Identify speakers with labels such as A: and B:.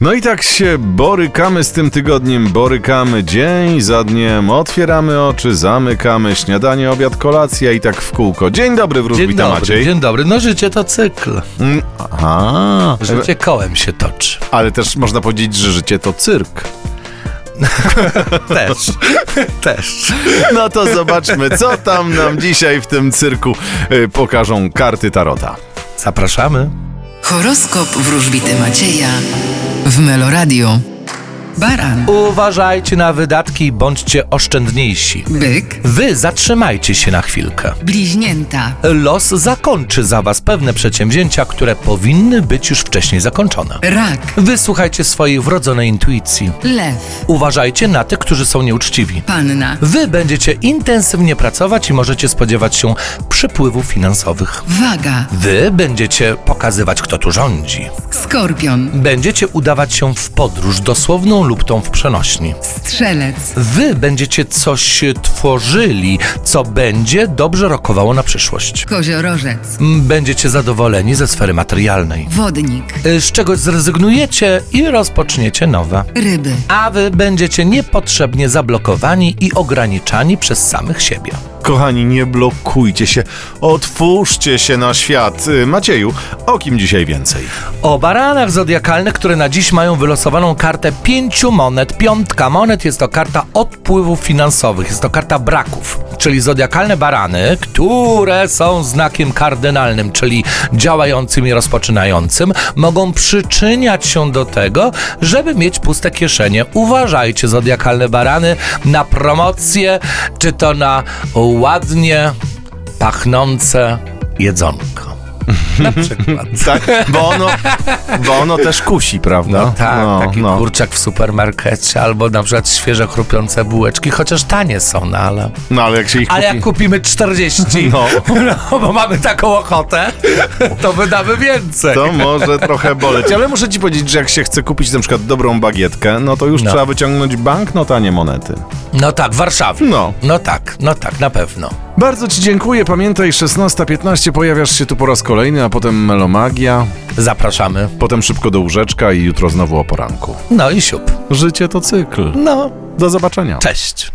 A: No i tak się borykamy z tym tygodniem, borykamy dzień za dniem, otwieramy oczy, zamykamy, śniadanie, obiad, kolacja i tak w kółko. Dzień dobry, wróżbita
B: Dzień dobry,
A: Maciej.
B: dzień dobry. No życie to cykl.
A: Mm, Aha,
B: Życie kołem się toczy.
A: ale też można powiedzieć, że życie to cyrk.
B: Też. Też.
A: No to zobaczmy, co tam nam dzisiaj w tym cyrku y, pokażą karty Tarota.
B: Zapraszamy.
C: Horoskop wróżbity Macieja w Meloradio. Baran,
B: Uważajcie na wydatki i bądźcie oszczędniejsi.
C: byk,
B: Wy zatrzymajcie się na chwilkę.
C: bliźnięta,
B: Los zakończy za was pewne przedsięwzięcia, które powinny być już wcześniej zakończone.
C: rak,
B: Wysłuchajcie swojej wrodzonej intuicji.
C: lew,
B: Uważajcie na tych, którzy są nieuczciwi.
C: panna,
B: Wy będziecie intensywnie pracować i możecie spodziewać się przypływów finansowych.
C: waga,
B: Wy będziecie pokazywać, kto tu rządzi.
C: skorpion,
B: Będziecie udawać się w podróż, dosłowną lub tą w przenośni.
C: strzelec,
B: Wy będziecie coś tworzyli, co będzie dobrze rokowało na przyszłość.
C: koziorożec,
B: Będziecie zadowoleni ze sfery materialnej.
C: wodnik,
B: Y, Z czegoś zrezygnujecie i rozpoczniecie nowe.
C: ryby,
B: A wy będziecie niepotrzebnie zablokowani i ograniczani przez samych siebie.
A: Kochani, nie blokujcie się, otwórzcie się na świat. Y, Macieju, o kim dzisiaj więcej?
B: O baranach zodiakalnych, które na dziś mają wylosowaną kartę pięciu monet. Piątka monet jest to karta odpływów finansowych, jest to karta braków. Czyli zodiakalne barany, które są znakiem kardynalnym, czyli działającym i rozpoczynającym, mogą przyczyniać się do tego, żeby mieć puste kieszenie. Uważajcie, zodiakalne barany, na promocje, czy to na ładnie pachnące jedzonko. Na przykład.
A: Tak, bo ono, bo ono też kusi, prawda?
B: No tak,
A: No,
B: taki
A: no.
B: kurczak w supermarkecie, albo na przykład świeże chrupiące bułeczki, chociaż tanie są, no ale...
A: No ale jak się ich
B: Ale
A: kupi...
B: jak kupimy 40,
A: No.
B: no. bo mamy taką ochotę, to wydamy więcej.
A: To może trochę boleć, ale muszę ci powiedzieć, że jak się chce kupić na przykład dobrą bagietkę, no to już
B: No.
A: trzeba wyciągnąć banknot, a nie monety.
B: No tak, w Warszawie.
A: No.
B: No tak, no tak, na pewno.
A: Bardzo ci dziękuję, pamiętaj, 16.15 pojawiasz się tu po raz kolejny, a potem Melomagia,
B: Zapraszamy.
A: potem szybko do łóżeczka i jutro znowu o poranku.
B: No i siup.
A: Życie to cykl.
B: No,
A: Do zobaczenia.
B: cześć.